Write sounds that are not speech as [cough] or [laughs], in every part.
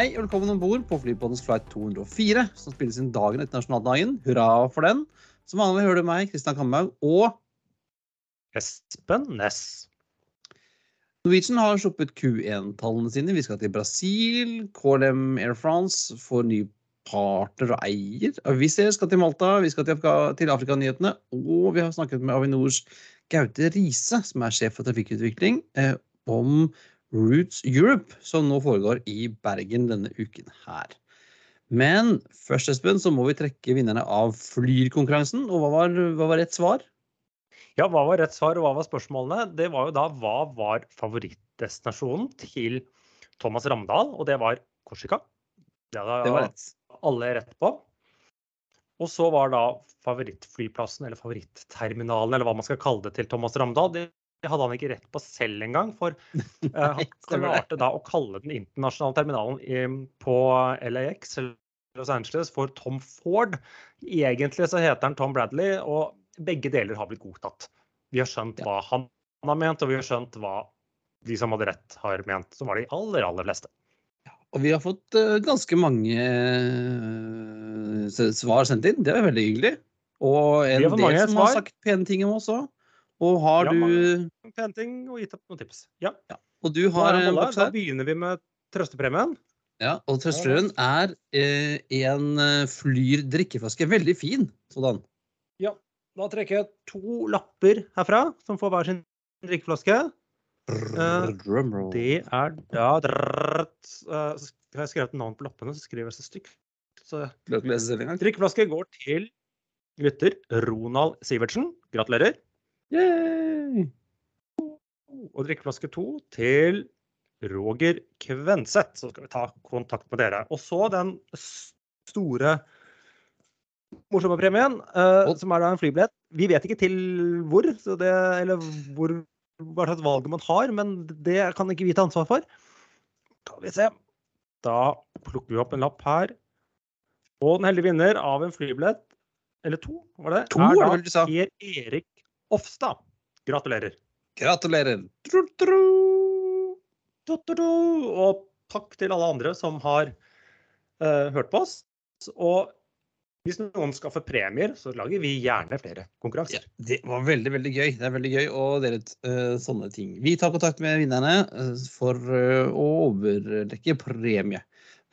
Hei og velkommen om bord på Flypodens flight 204, som spilles inn dagen etter nasjonaldagen. Hurra for den. Som vanlig hører du meg, Kristian Kamhaug, og Espen Næss. Norwegian har sluppet Q1-tallene sine. Vi skal til Brasil. KLM Air France får ny partner og eier. Wizz Air skal til Malta. Vi skal til, Afrika, til Afrikanyhetene. Og vi har snakket med Avinors Gaute Riise, som er sjef for trafikkutvikling, eh, om Roots Europe, som nå foregår i Bergen denne uken her. Men først, Espen, så må vi trekke vinnerne av Flyr-konkurransen. Og hva var, hva var rett svar? Ja, hva var rett svar, og hva var spørsmålene? Det var jo da hva var favorittdestinasjonen til Thomas Ramdal, og det var Korsika. Det, det var rett. Alle rett på. Og så var da favorittflyplassen, eller favorittterminalen, eller hva man skal kalle det, til Thomas Ramdal. Det hadde han ikke rett på selv engang. For [laughs] uh, han klarte da å kalle den internasjonale terminalen på LAX, Los Angeles, for Tom Ford. Egentlig så heter han Tom Bradley, og begge deler har blitt godtatt. Vi har skjønt hva han har ment, og vi har skjønt hva de som hadde rett, har ment, som var de aller, aller fleste. Og vi har fått uh, ganske mange uh, svar sendt inn. Det er veldig hyggelig. Og en del som svar. har sagt pene ting om oss òg. Og har ja, du ting og gitt opp noen tips. Ja. ja. Og du har en boks. Da begynner vi med trøstepremien. Ja, og trøstepremien er eh, en Flyr drikkeflaske. Veldig fin sådan. Ja. Da trekker jeg to lapper herfra, som får hver sin drikkeflaske. Uh, det er da drrrt, uh, Har jeg skrevet navn på lappene, så skriver jeg så stygt. Så drikkeflaske går til lytter Ronald Sivertsen. Gratulerer. Yay! Og drikkeflaske to til Roger Kvenseth. Så skal vi ta kontakt med dere. Og så den store morsomme premien, uh, som er da en flybillett. Vi vet ikke til hvor, det, eller hvor, hva slags valg man har, men det kan ikke vi ta ansvar for. Skal vi se. Da plukker vi opp en lapp her. Og den heldige vinner av en flybillett, eller to, var det? To, er da Per Erik Ofstad. Gratulerer. Gratulerer. Tru, tru. Og takk til alle andre som har uh, hørt på oss. Og hvis noen skaffer premier, så lager vi gjerne flere konkurranser. Ja, det var veldig veldig gøy. Det er veldig gøy å dele ut uh, sånne ting. Vi tar kontakt med vinnerne uh, for uh, å overrekke premie.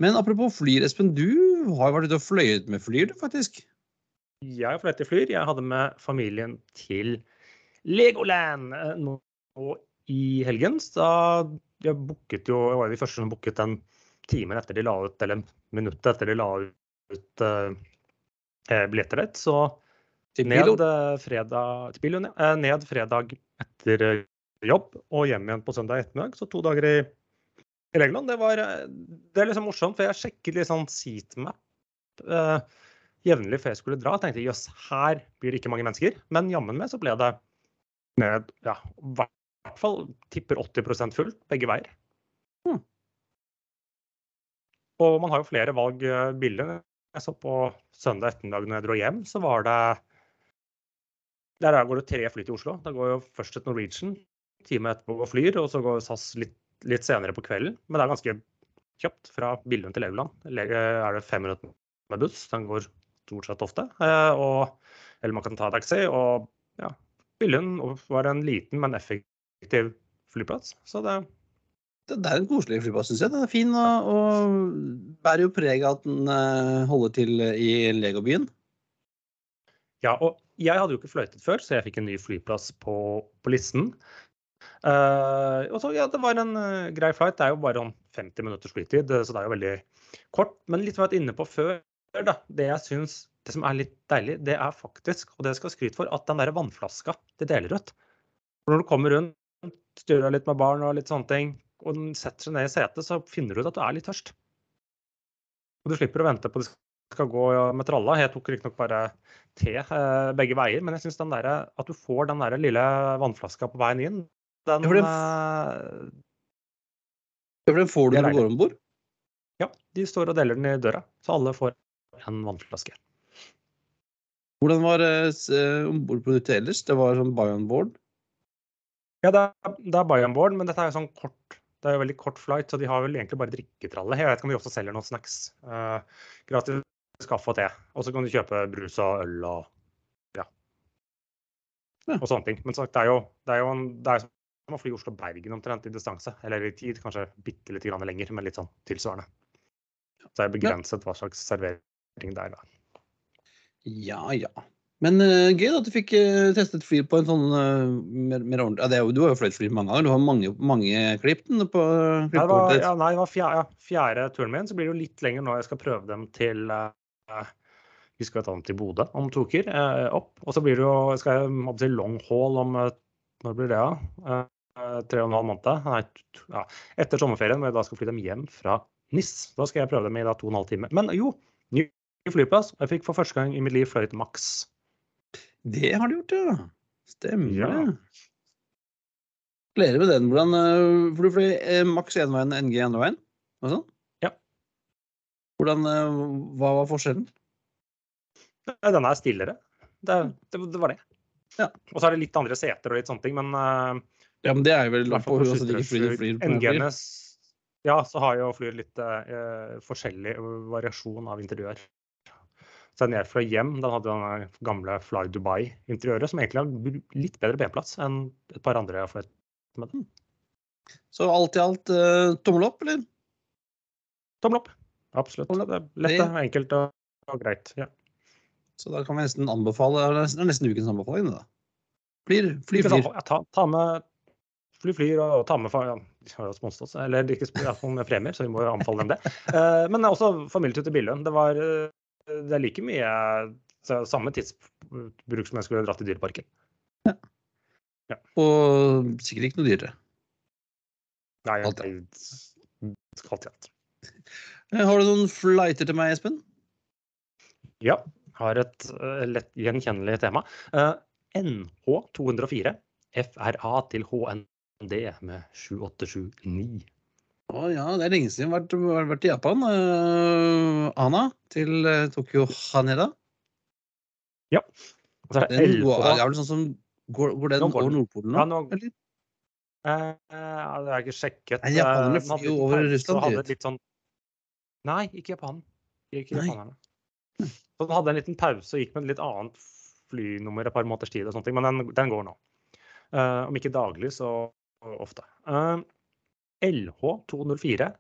Men apropos flyr, Espen. Du har vært ute og fløyet med flyr, du, faktisk? Jeg har fløyet i flyr. Jeg hadde med familien til Legoland nå i helgen. Da jeg booket jo, jeg var de første som booket den timen etter de la ut, eller minuttet etter de la ut uh, billetter ditt. Så ned eh, fredag, til ja. Eh, ned fredag etter jobb og hjem igjen på søndag ettermiddag. Så to dager i, i Legoland. Det, var, det er liksom morsomt, for jeg sjekket litt sånn seatmap uh, jevnlig før jeg skulle dra. Tenkte jeg jøss, her blir det ikke mange mennesker. Men jammen med så ble det ned, ja, i hvert fall tipper 80% fullt begge veier. Hmm. Og man har jo flere valg billig. Jeg så på søndag ettermiddag når jeg dro hjem, så var det Der går det tre fly til Oslo. Da går jo først et Norwegian, time etterpå går Flyr, og så går SAS litt, litt, senere på kvelden. Men det er ganske kjapt fra Billund til Legoland. Er det fem minutter med buss? Den går stort sett ofte. Eh, og, eller man kan ta taxi. Og ja, Billund var en liten, men effektiv flyplass. Så det det er en koselig flyplass, syns jeg. Den er fin og, og bærer jo preg av at den uh, holder til i legobyen. Ja, og jeg hadde jo ikke fløytet før, så jeg fikk en ny flyplass på, på listen. Uh, og så, ja, det var en uh, grei flight. Det er jo bare om 50 minutters flytid, så det er jo veldig kort. Men litt som jeg har vært inne på før, da, det jeg synes, det som er litt deilig, det er faktisk, og det skal skryte for, at den der vannflaska de deler ut. For når du kommer rundt, styrer litt med barn og litt sånne ting, og den setter seg ned i setet, så finner du ut at du er litt tørst. Og du slipper å vente på det skal gå med tralla. Jeg tok riktignok bare te eh, begge veier, men jeg syns at du får den der lille vannflaska på veien inn, den eh, ja, for den får du når du går om bord? Ja, de står og deler den i døra. Så alle får en vannflaske. Hvordan var uh, ombordproduktet ellers? Det var sånn buy on board? Ja, det er, det er buy on board, men dette er jo sånn kort Det er jo veldig kort flight, så de har vel egentlig bare drikketralle. Jeg vet ikke om de også selger noen snacks. Uh, gratis kaffe og te. Og så kan du kjøpe brus og øl og ja. Ja. Og sånne ting. Men sagt, det er jo, det er jo en, det er som å fly Oslo-Bergen omtrent i distanse. Eller i tid, kanskje bitte litt grann lenger, men litt sånn tilsvarende. Så det er begrenset hva slags servering det der, da. Ja, ja. Men uh, gøy da, at du fikk uh, testet fly på en sånn uh, mer, mer ordentlig ja, det er jo, Du har jo fløyet fly mange ganger. Du har mange, mange klipp på Nei, ditt. ja, nei, det var fjerde, ja, fjerde turen min. Så blir det jo litt lenger når jeg skal prøve dem til Vi skal ta dem til Bodø om to uker. opp. Og så blir det jo, skal jeg opp til long haul om Når blir det, da? tre og en halv måned. Nei, ja, etter sommerferien, hvor jeg da skal fly dem hjem fra NIS. Da skal jeg prøve dem i da to og en halv time. Men jo, ny flyplass. og Jeg fikk for første gang i mitt liv fløyet Max. Det har du gjort, ja. Stemmer Ja. det. Gratulerer med den. Hvordan, uh, for du fløy uh, maks én veien, NG andre veien? Og sånn? Ja. Hvordan, uh, hva var forskjellen? Den er stillere. Det, det, det var det. Ja. Og så er det litt andre seter og litt sånne ting, men uh, Ja, men det er jo vel lagt på altså, de flyr, flyr, flyr, Ja, så har jo flyr litt uh, forskjellig variasjon av interiør. Så ned fløy hjem, den hadde den gamle Fly Dubai-interiøret, som egentlig har litt bedre B-plass enn et par andre jeg har fløyet med. den. Så alt i alt uh, tommel opp, eller? Tommel opp. Absolutt. Tommel opp. Det er lett, Det- enkelt og, og greit. Ja. Så da kan vi nesten anbefale Det er nesten ukens anbefaling, det da. Flyr, fly, flyr. Ja, ta, ta med fly, flyr og ta med ja, De har jo sponset oss, eller ikke med premier, så vi må jo anbefale dem det. [laughs] Eh, men også familietur til Billund. Det var eh, det er like mye samme tidsbruk som jeg skulle dratt i Dyreparken. Og sikkert ikke noe dyrere. Nei, alt i alt. Eh, Har du noen flighter til meg, Espen? Ja, har et uh, lett gjenkjennelig tema. Uh, NH204 FRA til HND med 7879. Å ja, det er lenge siden jeg har vært, vært i Japan. Uh, Ana til uh, Tokyo Haneda. Ja. så det Den går, er vel sånn som Går, går den over. Nordpolen nå? Ja, nå- eller? Uh, det har jeg ikke sjekket. Nei, japanerne Eh, flyr jo over Russland, de sånn... Nei, ikke Japan. Ikke japanerne. Så den hadde en liten pause og gikk med et litt annet flynummer et par måneders tid, og sånne ting, men den, den går nå. Uh, om ikke daglig, så ofte. Eh, LH204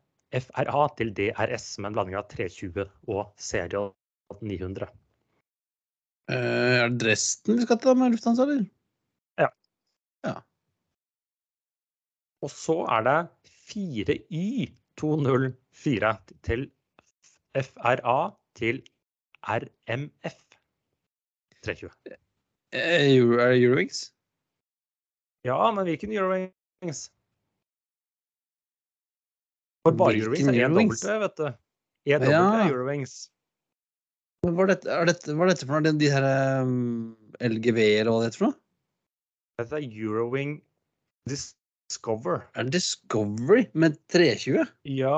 FRA til DRS med en blanding av 320 og Serial 900. Eh, er det Dresden vi skal til med Lufthansa, eller? Og så er det 4Y204 til FRA til RMF 320. Eh, Euro, er det Eurowings? Ja, men hvilken Eurowings? For bare Eurowings er Eurowings? EW, vet du. EW Ja. er Eurowings. Men Hva er dette, er dette, hva er dette for noe? De, de her um, LGV eller hva det heter for noe? Dette er Eurowing Discover. Er det Discovery med 320? Ja,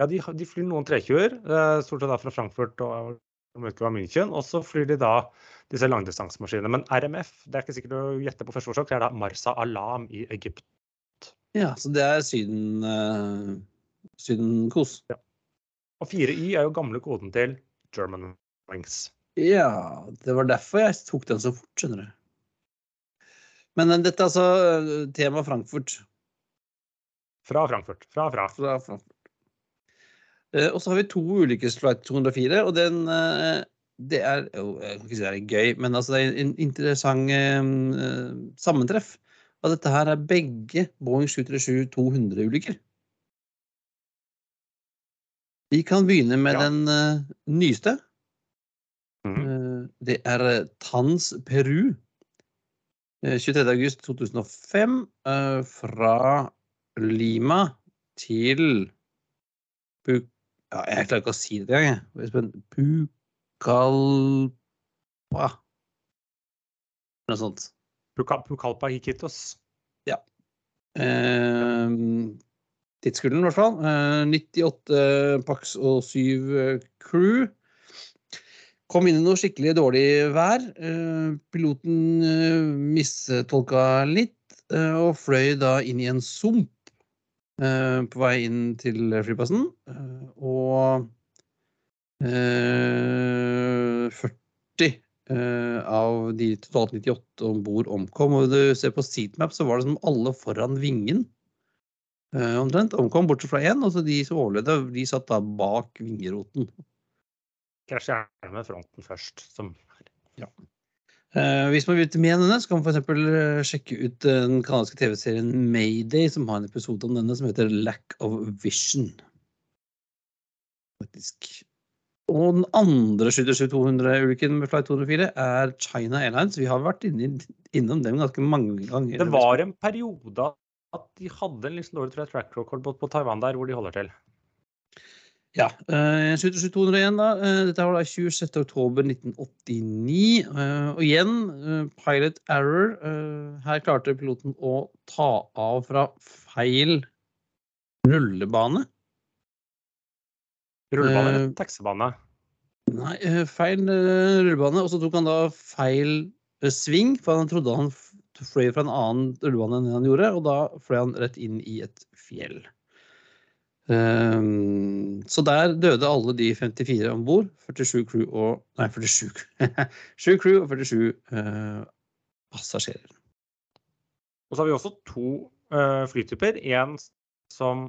ja de, de flyr noen 320-er, eh, stort sett da fra Frankfurt og var München. Og så flyr de da disse langdistansemaskinene. Men RMF, det er ikke sikkert å gjette på første forsøk, det er da Marsa Alam i Egypt. Ja, så det er Syden uh, Sydenkos. Og 4Y er jo gamle koden til German Wings. Ja, det var derfor jeg tok den så fort, skjønner du. Men eh, dette er altså eh, tema Frankfurt. Fra Frankfurt. Fra, fra. Fra Frankfurt. Eh, og så har vi to ulykkesflight 204, og den det er jo, Jeg kan ikke si det er gøy, men altså det er en interessant sammentreff. Og dette her er begge Boeing 737-200-ulykker. Vi kan begynne med Ja. den uh, nyeste. Mm. Uh, Det er eh, Tans Peru. Uh, 23. august 2005. eh, Fra Lima til Bu Ja, jeg klarer ikke å si det engang. Pucallpa. Noe sånt. Pucallpa Iquitos. Eh, Tidsskulden, i hvert fall. Eh, 98 Pax og 7 eh, crew. Kom inn i noe skikkelig dårlig vær. Eh, piloten eh, mistolka litt, eh, og fløy da inn i en sump. eh, på vei inn til flyplassen. eh, og eh, 40 eh, av de totalt 98 om bord omkom. Og du ser på seatmap, så var det som alle foran vingen. Eh, omtrent. Omkom bortsett fra én. Altså de som overlevde, de satt da bak vingeroten. Krasjer gjerne med fronten først. Som Eh, hvis man vil vite mer om denne, så kan man f.eks. sjekke ut eh, den kanadiske TV-serien Mayday, som har en episode om denne som heter Lack of Vision. Faktisk. Og den andre 727-200-ulykken med Flight 204 er China Airlines. Vi har vært innom dem ganske mange ganger. det var en periode at de hadde en litt dårlig tror jeg, track record på, på Taiwan der, hvor de holder til. Ja. Uh, 727-201, da. Uh, dette var da 26.10.1989. Uh, og igjen, eh, pilot error. Eh, her klarte piloten å ta av fra feil rullebane. Rullebane Eh, eller taxibane? Nei, eh, feil eh, rullebane. Og så tok han da feil eh, sving, for han trodde han fløy fra en annen rullebane enn han gjorde, og da fløy han rett inn i et fjell. Um, så der døde alle de 54 om bord. 47 crew og Nei, 47 7 [laughs] crew og 47 uh, passasjerer. Og så har vi også to uh, flytyper. En som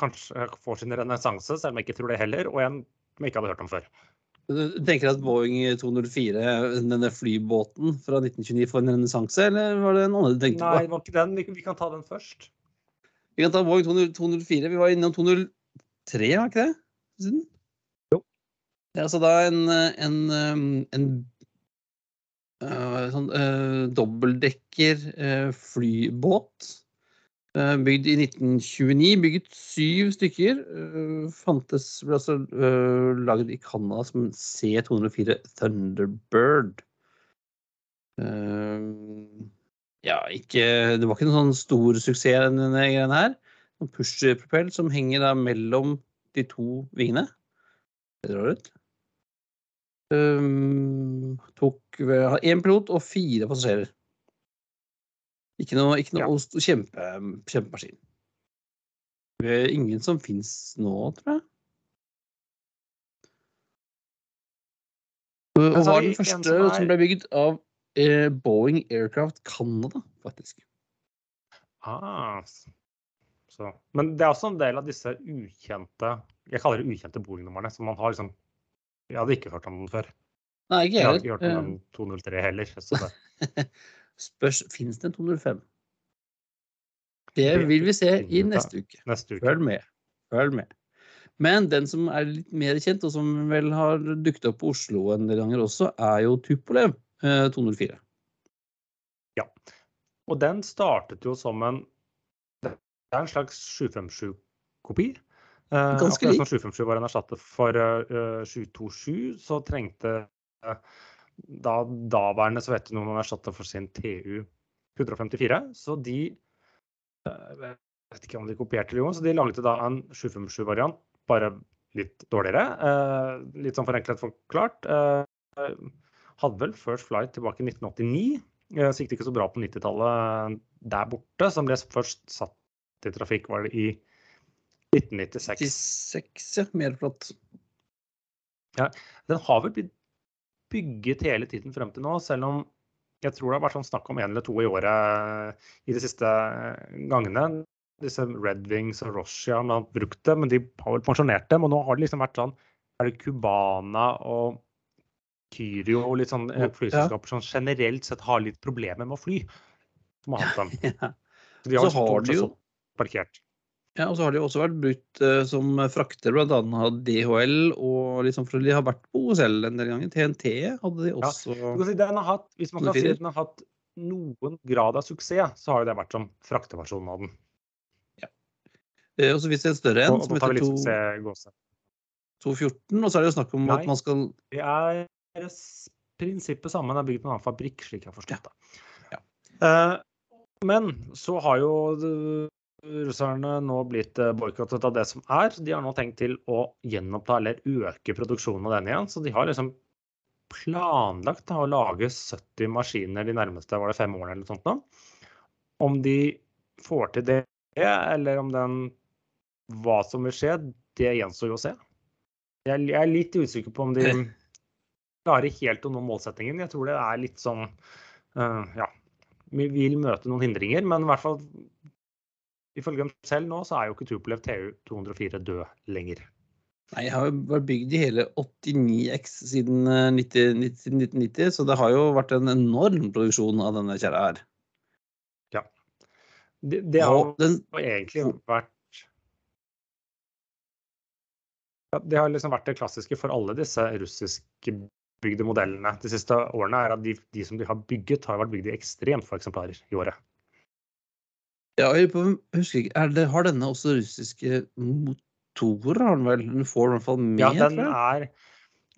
kanskje får sin renessanse, selv om jeg ikke tror det heller, og en som jeg ikke hadde hørt om før. Du tenker at Boeing 204, denne flybåten fra 1929, får en renessanse, eller var det en annen du tenkte Nei, på? det var ikke den. Vi, kan ta den først. Vi kan ta Boeing 204. Vi var innom 203, var ikke det? Siden? Jo. Ja, så da en, en, um, en øh, sånn uh, dobbeltdekker uh, flybåt. Øh, bygd i 1929. Bygget syv stykker. øh, fantes ble altså lagd laget i Canada som C204 Thunderbird. Ja, ikke Det var ikke noen sånn stor suksess, denne greia her. En push-propell som henger da mellom de to vingene. Det drar ut. Um, tok én pilot og fire passasjerer. Ikke noe, ikke noe st- kjempe, kjempemaskin. Det er ingen som fins nå, tror jeg. Og var den første som er- som ble bygd av eh, Boeing Aircraft Canada, faktisk. Ah, så. Men det er også en del av disse ukjente Jeg kaller det ukjente Boeing-numrene. som man har liksom Jeg hadde ikke hørt om den før. Nei, ikke Jeg jeg hadde ikke hørt om den 203 heller. Så det, [laughs] Spørs Fins det en 205? Det vil vi se i neste uke. neste uke. Følg med. Følg med. Men den som er litt mer kjent, og som vel har dukket opp på Oslo en del ganger også, er jo Tupolev 204. Ja. Og den startet jo som en Det er en slags 757-kopi. Ganske Ganske akkurat som 757 var en erstatter for eh, 727, så trengte eh, da daværende Sovjetunionen erstatta for sin TU 154. Så de eh, Jeg vet ikke om de kopierte det, jo, så de laget da en 757-variant, bare litt dårligere. eh, litt sånn forenklet forklart. Eh, hadde vel First Flight tilbake i 1989. Eh, Så gikk det ikke så bra på 90-tallet der borte. Som ble først satt i trafikk var det i 1996. 96, ja. Mer flott. Den har vel blitt bygget hele tiden frem til nå, selv om jeg tror det har vært sånn snakk om en eller to i året i de siste gangene. Disse Red Wings og Russia man har brukt det, men de har vel pensjonert dem. Og nå har det liksom vært sånn Er det Cubana og Kyrio og litt sånn eh, flyselskaper som generelt sett har litt problemer med å fly, som har hatt dem. [laughs] Så de har Så har de jo- parkert. Ja, og så har de også vært brukt eh, som frakter, bl.a. av DHL, og liksom for de har vært på OSL en del ganger. TNT hadde de også. Ja, si den har hatt, hvis man kan si at den har hatt noen grad av suksess, så har jo det vært som frakteversjonen av den. Ja. Og så hvis det en større en som heter litt to- suksess i gåsehud. 214, og så er det jo snakk om Nei. at man skal Det er prinsippet samme, den er bygd på en annen fabrikk, slik jeg har forstått det. Ja. Eh, men så har jo eh, russerne nå blitt eh, boikottet av det som er. De har nå tenkt til å gjenoppta eller øke produksjonen av den igjen. Så de har liksom planlagt da, å lage 70 maskiner de nærmeste var det fem årene eller noe sånt. nå. Om de får til det eller om den Hva som vil skje, det gjenstår jo å se. Jeg er litt usikker på om de klarer helt å nå målsettingen. Jeg tror det er litt sånn uh, Ja, vi vil møte noen hindringer, men i hvert fall ifølge dem selv nå, så er jo ikke Tupolev TU204 død lenger. Nei, jeg har jo vært bygd i hele 89X siden 1990, så det har jo vært en enorm produksjon av denne kjerra her. Ja. Det, det har jo den, egentlig vært ja, Det har liksom vært det klassiske for alle disse russiskbygde modellene de siste årene, er at de, de som de har bygget, har vært bygd i ekstremt få eksemplarer i året. Ja, jeg husker ikke, det, Har denne også russiske motorer? har den vel? Den får i hvert fall med, ja, den er,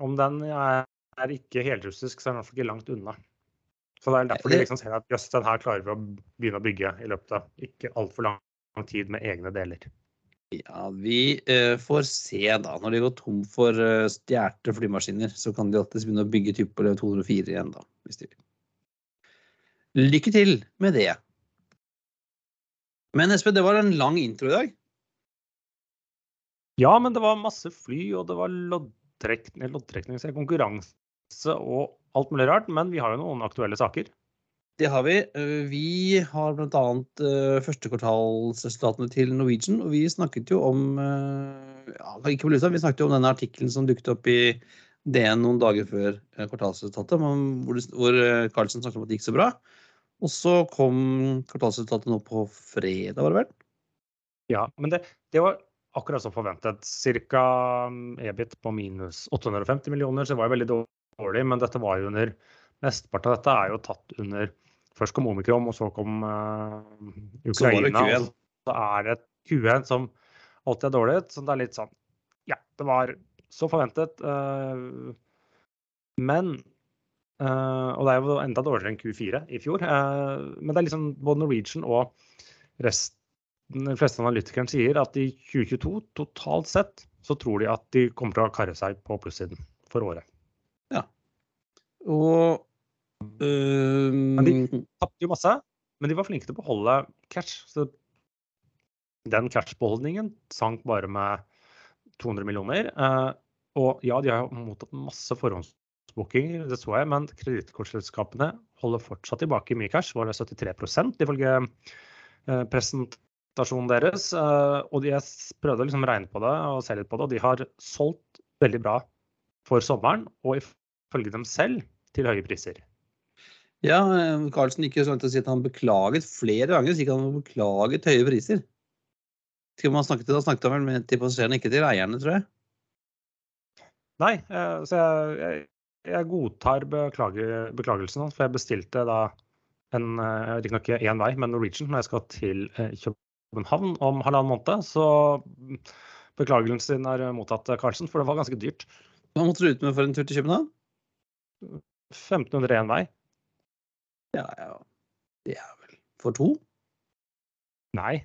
Om den er, er ikke helrussisk, så er den i hvert fall ikke langt unna. Så det er derfor de liksom ser at jøss, den her klarer vi å begynne å bygge i løpet av ikke altfor lang tid med egne deler. Ja, vi eh, får se da. Når de går tom for uh, stjålne flymaskiner, så kan de alltids begynne å bygge Typole 204 igjen, da. Hvis de vil. Lykke til med det. Men Espen, det var en lang intro i dag. Ja, men det var masse fly, og det var loddtrekning, loddtrekning konkurranse og alt mulig rart. Men vi har jo noen aktuelle saker. Det har vi. Eh, vi har bl.a. Eh, førstekvartalsresultatene til Norwegian. Og vi snakket jo om eh, ja, ikke på lusa, vi snakket jo om denne artikkelen som dukket opp i DN noen dager før kvartalsresultatet, hvor Carlsen snakket om at det gikk så bra. Og så kom kvartalsresultatet nå på fredag, var det vel? Ja, men det, det var akkurat som forventet. Ca. Mm, EBIT på minus 850 millioner, så det var jo veldig dårlig. Men dette var jo under Mesteparten av dette er jo tatt under Først kom omikron, og så kom uh, Ukraina. Så, så er det Q1 som alltid er dårlig. Så det er litt sånn Ja, det var så forventet. Uh, men uh, Og det er jo enda dårligere enn Q4 i fjor. men det er liksom både Norwegian og resten de fleste analytikerne sier at i 2022 totalt sett så tror de at de kommer til å karre seg på plussiden for året. Ja. Og øh... Men de tapte jo masse, men de var flinke til å beholde cash. Så den cashbeholdningen sank bare med 200 millioner. Eh, og ja, de har jo mottatt masse forhåndsbookinger, det så jeg, men kredittkortselskapene holder fortsatt tilbake mye cash. Var det 73 ifølge presentasjonen deres. Eh, og jeg prøvde å liksom regne på det og se litt på det, og de har solgt veldig bra for sommeren. Og ifølge dem selv til høye priser. Ja, Carlsen gikk jo så til å si at han beklaget flere ganger. Så ikke han beklaget høye priser. Skal man snakke til, Da snakket han vel med til passasjerene, ikke til eierne, tror jeg. Nei, eh, så jeg, jeg, jeg godtar beklage, beklagelsen hans. For jeg bestilte da en eh, riktignok én vei, men Norwegian når jeg skal til København København om halvannen måned. Så beklagelsen din er mottatt, Karlsen, for det var ganske dyrt. Hva måtte du ut med for en tur til København? 1500 én vei. Ja, ja. Det er vel for to? Nei.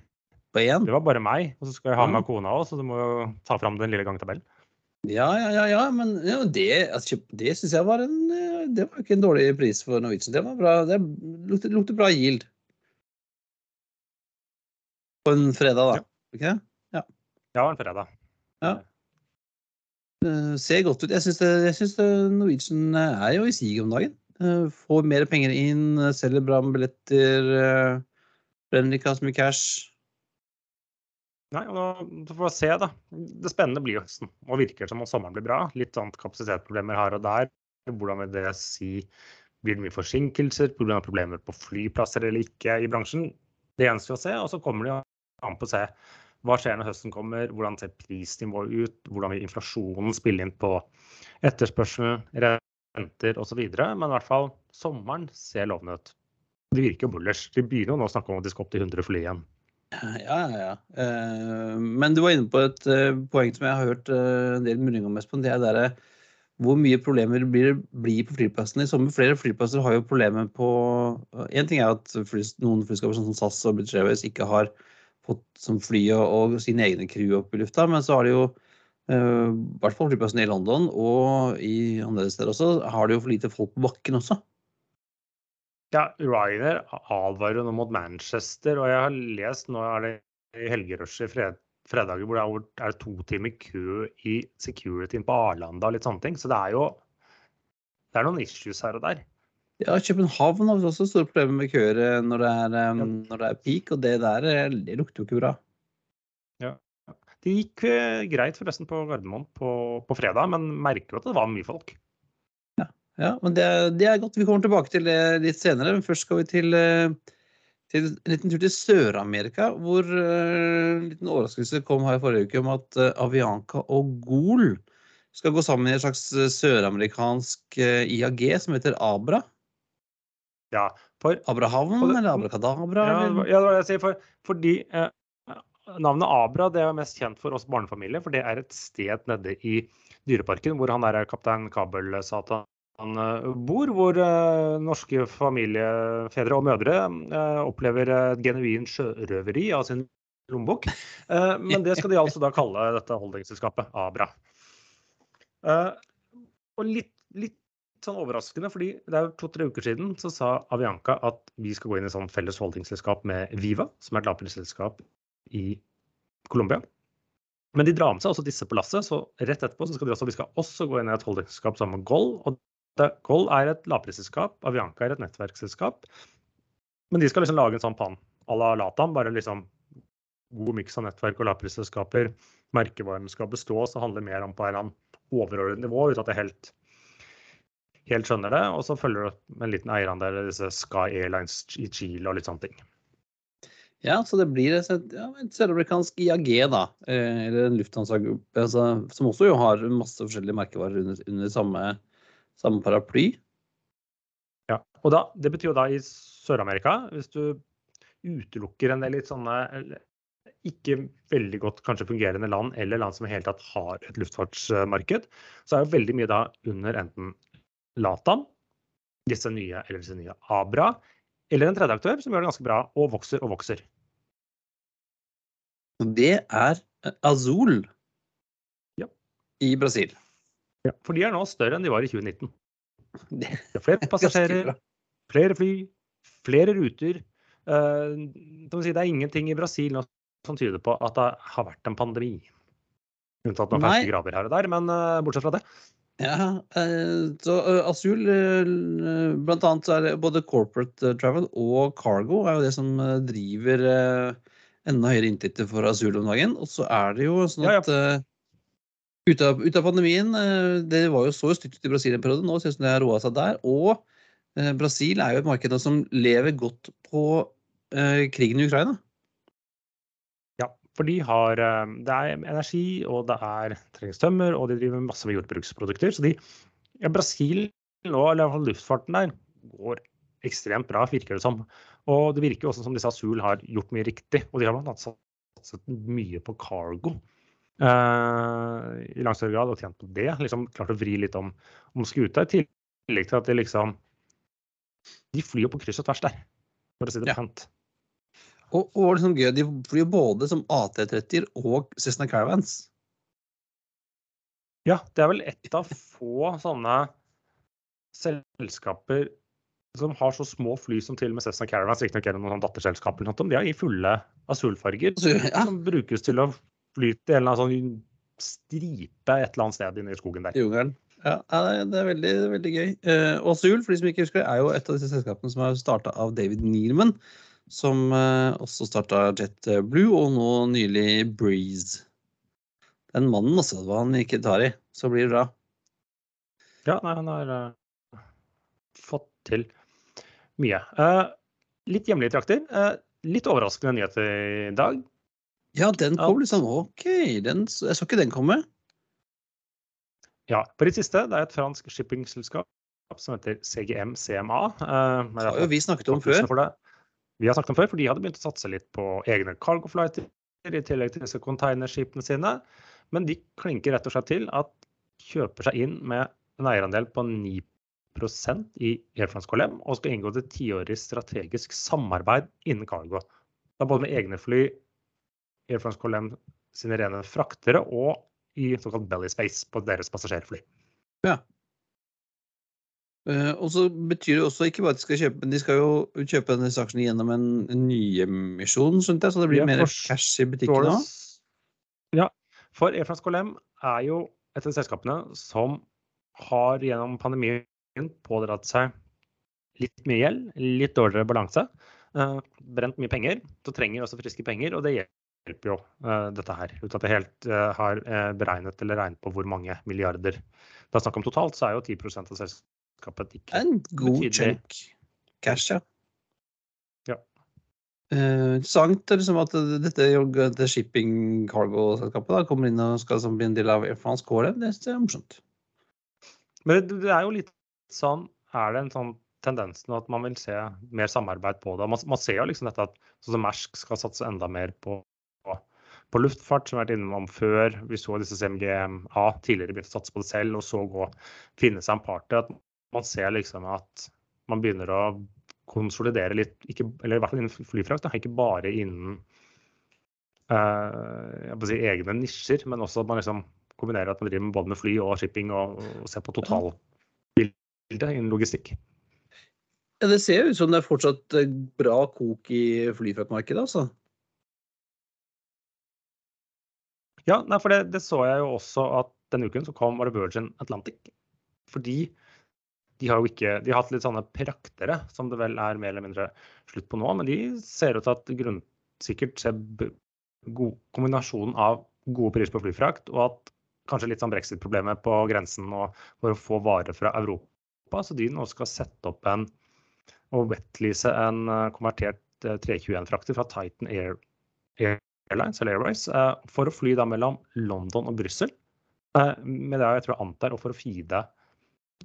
På én? Det var bare meg. Og så skal jeg ha med mm. kona òg, så du må jo ta fram den lille gangtabellen. Ja, ja, ja, ja, men ja, det, altså, det syns jeg var en eh, Det var ikke en dårlig pris for Norwegian. Det var bra. Det lukter, lukte bra yield. På en fredag, da? Ja. Ja. ja, en fredag. Ja. Det ser godt ut. Jeg syns Norwegian er jo i siget om dagen. Uh, får mer penger inn, selger bra med billetter. Uh, brenner ikke så mye cash. Nei, og da får vi se, da. Det spennende blir høsten. Og virker som om sommeren blir bra. Litt sånn kapasitetsproblemer her og der. Hvordan vil det si Blir det mye forsinkelser pga. problemer på flyplasser eller ikke i bransjen? Det gjenstår å se. Og så kommer det an på å se hva skjer når høsten kommer, hvordan ser prisnivået ut, hvordan vil inflasjonen spille inn på etterspørselen, renter osv. Men i hvert fall sommeren ser lovende ut. De virker jo bullers. De begynner jo nå å snakke om at de skal opp til 100 fly igjen. Ja, ja, ja. Eh, men du var inne på et eh, poeng som jeg har hørt eh, en del murringer om, Espen. Det er der, hvor mye problemer blir det blir på flyplassene i sommer. Flere flyplasser har jo problemer på Én ting er at noen flyskaper sånn som SAS og British Airways ikke har fått som fly og, og sine egne crew opp i lufta. Men så har de jo, i hvert fall flyplassen i London og i andre steder også, har de jo for lite folk på bakken også. Ja, Ryder advarer nå mot Manchester, og jeg har lest nå er det i helgerushet fred, fredager hvor det er, to timer kø i securityen på Arlanda og litt sånne ting. Så det er jo det er noen issues her og der. Ja, København har også store problemer med køer eh, når det er, um, når det er peak, og det der eh, det lukter jo ikke bra. Ja. Det gikk greit forresten på Gardermoen på, på, fredag, men merker jo at det var mye folk. Ja, men det, det, er godt. Vi kommer tilbake til det litt senere. Men først skal vi til, til en liten tur til Sør-Amerika, hvor uh, en liten overraskelse kom her i forrige uke om at uh, Avianca og Gol skal gå sammen i et slags søramerikansk IAG som heter Abra. Ja, for Abrahavn for, eller Abrakadabra? Ja, eller? ja, det var det jeg sier. For, fordi eh, navnet Abra det er mest kjent for oss barnefamilier, for det er et sted nede i Dyreparken hvor han der kaptein Kabel-Satan eh, bor, hvor uh, norske familiefedre og -mødre uh, opplever et genuint sjørøveri av sin lommebok. Men det skal de altså da kalle dette holdingselskapet Abra. og litt, litt sånn overraskende, fordi det er to-tre uker siden så sa Avianca at vi skal gå inn i sånn felles holdingselskap med Viva, som er et lavprisselskap i Colombia. Men de drar med seg også disse på lasset, så rett etterpå så skal de også, vi skal også gå inn i et holdingselskap sammen med Goll. Det, er et lavprisselskap, Avianca er et nettverksselskap. Men de skal liksom lage en sånn pann à la Latam, bare liksom god miks av nettverk og lavprisselskaper. Merkevaren skal bestå, så handler det mer om på en overordnet nivå, uten at det er helt helt skjønner det. Og så følger du med en liten eierandel i disse Sky Airlines i Chile og litt sånne ting. Ja, så det blir et, ja, et søramerikansk IAG, da. Eh, eller en Lufthansa altså, som også har masse forskjellige merkevarer under, under samme, samme, paraply. Ja, og da, Det betyr jo da i Sør-Amerika, hvis du utelukker en del litt sånne ikke veldig godt kanskje fungerende land eller land som i hele tatt har et luftfartsmarked, så er jo veldig mye da under enten Latam, disse nye eller disse nye Abra, eller en tredje aktør som gjør det ganske bra og vokser og vokser. Det er eh, Azul ja. i Brasil. Ja, for de er nå større enn de var i 2019. [laughs] Det er flere passasjerer, flere fly, flere ruter. Si, det er ingenting i Brasil som tyder på at det har vært en pandemi. Unntatt noen ferske graver her og der, men uh, bortsett fra det. Ja, eh, så eh, Asyl, eh, blant annet så er det både corporate travel og cargo er jo det som driver enda høyere inntekter for Asyl om dagen. Og så er det jo sånn at ja, ja. Ut, av, ut, av, pandemien Det var jo så stygt ut i Brasil en periode, nå ser det ut som det har roa seg der. Og Brasil er jo et marked som lever godt på krigen i Ukraina. Ja, For de har eh, Det er energi, og det er trengs tømmer, og de driver masse med jordbruksprodukter. Så de, ja, Brasil nå, eller iallfall luftfarten der, går ekstremt bra, virker det som. Og det virker også som disse Azul har gjort mye riktig. Og de har bl.a. satset mye på cargo. Uh, I langt større grad og tjent på det. liksom Klart å vri litt om, om skuta. I tillegg til at de liksom De flyr jo på kryss og tvers der, for å si det pent. Og, og liksom gøy, de flyr både som AT-30-er og Cessna Caravans. Ja, det er vel ett av få sånne selskaper som har så små fly som til og med Cessna Caravans. Riktignok er det noen datterselskaper, de er i fulle asulfarger, Ja. Som brukes til å fly i en eller annen sånn stripe et eller annet sted inne i skogen der. Jungelen. Ja, det er veldig, veldig gøy. Uh, og Azul, for de som ikke husker, det, er jo et av disse selskapene som er starta av David Nealman som eh, også starta JetBlue, og nå nylig Breeze. Den mannen, altså, hva han ikke tar i, så blir det bra. Ja, nei, han har uh, fått til mye. Uh, litt hjemlige trakter. Uh, litt overraskende nyheter i dag. Ja, den kom liksom OK. Den, jeg så ikke den komme. Ja, på det siste. Det er et fransk shippingselskap som heter CGM CMA. Uh, det har jo vi snakket om før. Vi har snakket om før, for de hadde begynt å satse litt på egne cargoflighter i tillegg til disse containerskipene sine. Men de klinker rett og slett til at kjøper seg inn med en eierandel på 9% i Air France KLM og skal inngå et tiårig strategisk samarbeid innen cargo. Det er både med egne fly, Air France Colin sine rene fraktere og i såkalt belly space på deres passasjerfly. Ja. Eh, og så betyr det også ikke bare at de skal kjøpe, men de skal jo kjøpe denne aksjen gjennom en, en nyemisjon, skjønte jeg, så det blir Ja, mer cash i butikken nå. Ja, for Air France KLM er jo et av selskapene som har gjennom pandemien pådratt seg litt mye gjeld, litt dårligere balanse, eh, brent mye penger. Så trenger også friske penger, og det hjelper jo uh, dette her. Uten at jeg helt uh, har eh, beregnet eller regnet på hvor mange milliarder det er snakk om totalt, så er jo 10% av selskapet ikke En god chunk cash, ja. Ja. Interessant er liksom at dette, det shipping cargo-selskapet kommer inn og skal bli en del av Air France KLM. Det er morsomt. Men det, det er jo litt sånn Er det en sånn tendens nå at man vil se mer samarbeid på det? Man, man ser jo liksom dette at sånn Mersk skal satse enda mer på, på luftfart, som vi har vært innom før. Vi så disse CMGA tidligere begynte å satse på det selv, og så gå finne seg en partner. At man ser liksom at man begynner å konsolidere litt, ikke, eller i hvert fall innen flyfrakt, da, ikke bare innen uh, si, egne nisjer, men også at man liksom kombinerer at man driver med både med fly og shipping og, og ser på totalbildet innen logistikk. Ja, det ser jo ut som det er fortsatt eh, bra kok i flyfraktmarkedet, altså. Ja, nei, for det, det så jeg jo også at denne uken så kom var det Virgin Atlantic. Fordi de har jo ikke De har hatt litt sånne praktere, som det vel er mer eller mindre slutt på nå. Men de ser ut til at grunnsikkert ser god kombinasjonen av gode priser på flyfrakt og at kanskje litt sånn brexit-problemer på grensen og for å få varer fra Europa. Så de nå skal sette opp en og wetlease en eh, konvertert eh, 321-frakter fra Titan Air, Airlines eller Airways eh, for å fly da mellom London og Brussel. eh, Med det jeg tror jeg antar, og for å feede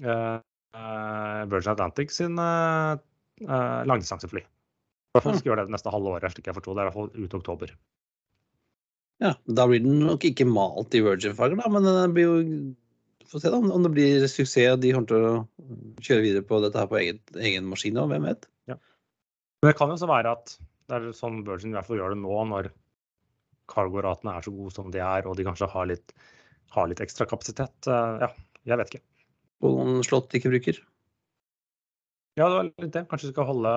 eh, Virgin Atlantic sin langdistansefly. I hvert fall skal gjøre det det neste halve året, slik jeg forsto det. I hvert fall ut oktober. Ja, Da blir den nok ikke malt i Virgin-farger, da, men den blir jo Få se da, om det blir suksess og de kommer til å kjøre videre på dette her på egen, egen maskin. Og hvem vet? Ja. Men det kan jo så være at det er sånn Virgin i hvert fall gjør det nå, når cargoratene er så gode som de er, og de kanskje har litt, har litt ekstra kapasitet. Eh, Ja, jeg vet ikke. Og noen slott de ikke bruker. Ja, det var litt det. Kanskje vi skal holde,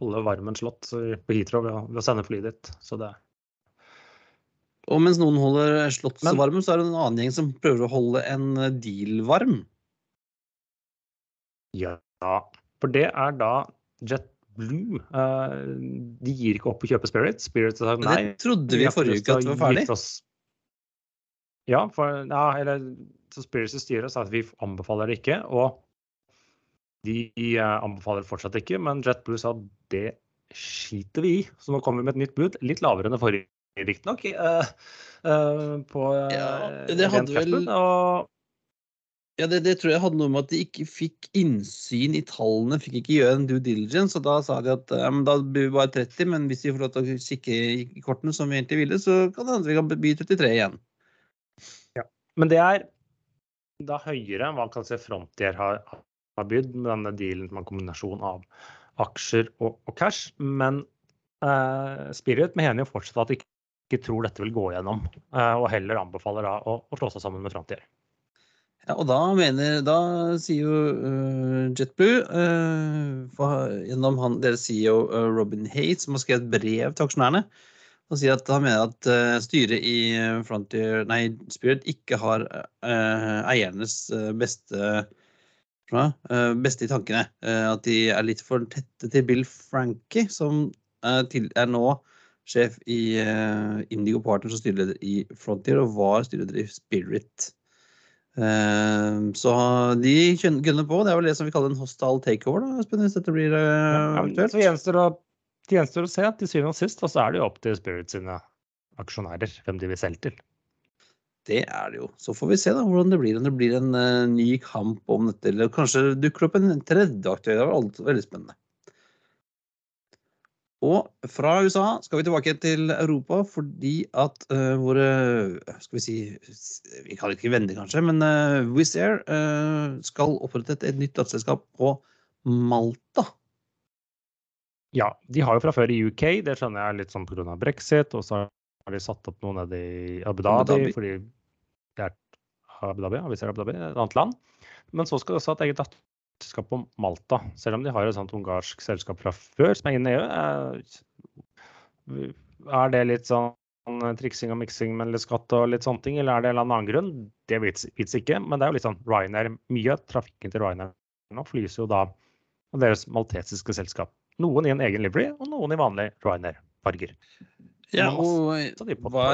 holde varmen slått på Heathrow ved, å- sende flyet ditt. Så det Og mens noen holder slottet Men- varm, så er det en annen gjeng som prøver å holde en deal varm. Ja, for det er da JetBlue. Eh, de gir ikke opp å kjøpe Spirit. Spirit har sagt nei. det trodde vi i forrige uke at det var ferdig. Ja, for, ja, eller så Spirits styre sa at vi anbefaler det ikke. Og de eh, anbefaler det fortsatt ikke, men JetBlue sa det skiter vi i. Så nå kommer vi med et nytt bud, litt lavere enn det forrige, riktignok. Uh, på uh, Ja, det hadde vel- Og Ja, det, det tror jeg hadde noe med at de ikke fikk innsyn i tallene, fikk ikke gjøre en due diligence. Og da sa de at ja, da blir vi bare 30, men hvis de får lov til å kikke i kortene som vi egentlig ville, så kan det hende vi kan by 33 igjen. Ja, Men det er da høyere enn hva kan se Frontier har, har bydd med denne dealen med en kombinasjon av aksjer og, og cash. Men eh, Spirit mener jo fortsatt at de ikke, ikke tror dette vil gå gjennom, eh, og heller anbefaler da å, å slå seg sammen med Frontier. Ja, og da mener Da sier jo øh, JetBlue uh, for, gjennom han, deres CEO uh, Robin Hate, som har skrevet brev til aksjonærene, og sier at han mener at øh, styret i Frontier, nei, Spirit ikke har eiernes beste beste i tankene. At de er litt for tette til Bill Frankie, som til, er nå sjef i Indigo Partners og styreleder i Frontier, og var styreleder i Spirit. Eh, Så de kunne på. Det er vel det som vi kaller en hostile takeover, da, Espen, hvis dette blir aktuelt. Ja, gjenstår det, det gjenstår å se til syvende og sist, og så er det jo opp til Spirit sine aksjonærer hvem de vil selge til. Det er det jo. Så får vi se da hvordan det blir. Om det blir en uh, ny kamp om dette, eller kanskje dukker opp en tredje aktør. Det alt veldig spennende. Og fra USA skal vi tilbake til Europa fordi at uh, våre Skal vi si Vi kaller det ikke venner, kanskje, men uh, Wizz Air uh, skal opprette et, et nytt datterselskap på Malta. Ja, de har jo fra før i UK, det skjønner jeg litt sånn pga. brexit. Og så har de satt opp noe nede i Abu Dhabi, Abu Dhabi. fordi det er Abu Dhabi, Abu Dhabi, et annet land. Men så skal de også ha et eget selskap på Malta, selv om de har et sånt ungarsk selskap fra før som er inne i EU. Er det litt sånn triksing og miksing med litt skatt og litt sånne ting, eller er det en annen grunn? Det vits ikke, men det er jo litt sånn Ryanair, mye av trafikken til Ryanair nå flys jo da av deres maltesiske selskap. Noen i en egen livery, og noen i vanlig Ryanair-farger. Ja, og hva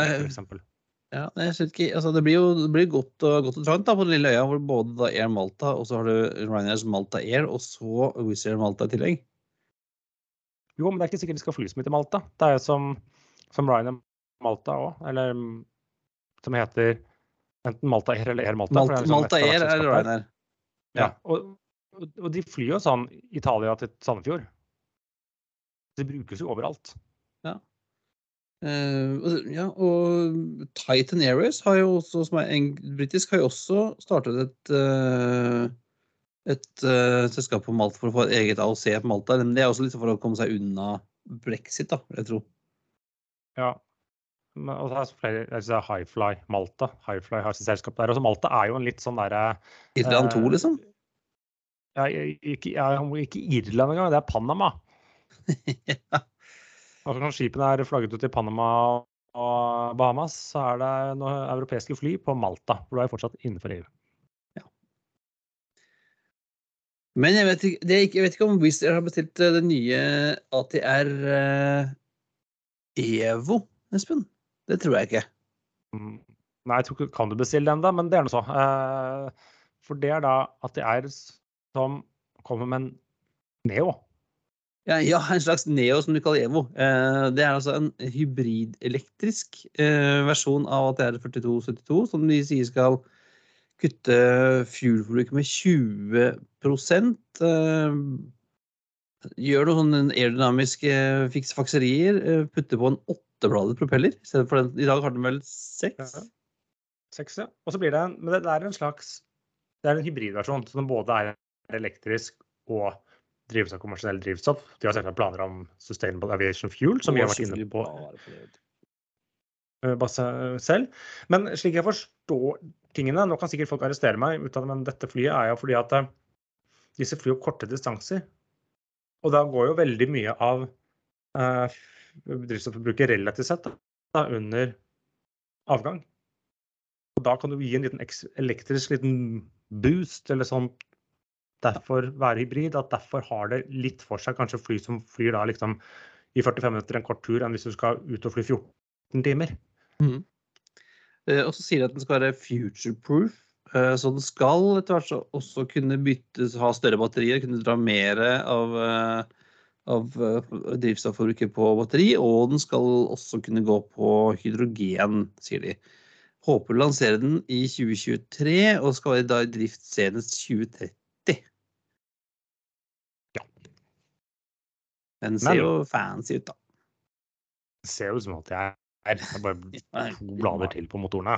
ja, jeg ikke, altså det blir jo det blir godt, og, godt og trangt da, på den lille øya hvor både da Air Malta og så har du Ryanairs Malta Air og så Wizz Air Malta i tillegg. Jo, men det er ikke sikkert de skal fly så mye til Malta. Det er jo som, som Ryanair Malta òg, eller som heter enten Malta Air eller Air Malta. Malta, liksom Malta Air er Ryanair. Ja, og, og, de flyr jo sånn Italia til Sandefjord. Det brukes jo overalt. Ja. Uh, ja, og Titan Airways har jo også, som er britisk, har jo også startet et, uh, et uh, selskap på Malta for å få et eget AOC på Malta. Men det er også litt for å komme seg unna brexit, da, vil jeg tro. Ja. Men, og det er flere, jeg synes, Highfly Malta. Highfly har sitt selskap der. Og Malta er jo en litt sånn derre Irland 2, liksom? Ja, ikke, ja, ikke Irland engang, det er Panama. [laughs] ja. Altså Når skipene er flagget ut i Panama og Bahamas, så er det noen europeiske fly på Malta. For du er fortsatt innenfor EU. Ja. Men jeg vet, ikke, ikke, jeg vet ikke om Wizz Air har bestilt eh, det nye ATR eh, Evo, Espen? Det tror jeg ikke. Mm. Nei, jeg tror ikke kan du bestille den, da, men det er nå så. Eh, for det er da ATR som kommer med en Neo. Ja, en slags Neo, som du kaller Evo. Eh, det er altså en hybridelektrisk eh, versjon av ATR 4272, som de sier skal kutte fuelforbruket med 20 eh, Gjør noen sånne aerodynamiske fiksfakserier. Putter på en åttebladet propeller. For den, I dag har den vel seks? Seks, ja. Og så blir det en, men det er en slags Det er en hybridversjon som både er elektrisk og av kommersiell drivstoff. De har selvsagt planer om Sustainable Aviation Fuel, som vi har vært inne på eh, selv. Men slik jeg forstår tingene, nå kan sikkert folk arrestere meg, men dette flyet er jo fordi at eh, disse flyr korte distanser. Og da går jo veldig mye av eh, relativt sett da, under avgang. Og da kan du gi en liten elektrisk liten boost eller sånn derfor være hybrid. At derfor har det litt for seg kanskje fly som flyr da liksom i 45 minutter en kort tur, enn hvis du skal ut og fly 14 timer. Mm. Eh, og så sier de at den skal være future-proof. Eh, så den skal etter hvert også kunne byttes, ha større batterier, kunne dra mer av, eh, av drivstofforbruket på batteri. Og den skal også kunne gå på hydrogen, sier de. Håper å lansere den i 2023 og skal være i drift senest 2030. Den ser jo fancy ut, da. Det ser jo ut som at jeg er [laughs] det er bare to blader til på motorene.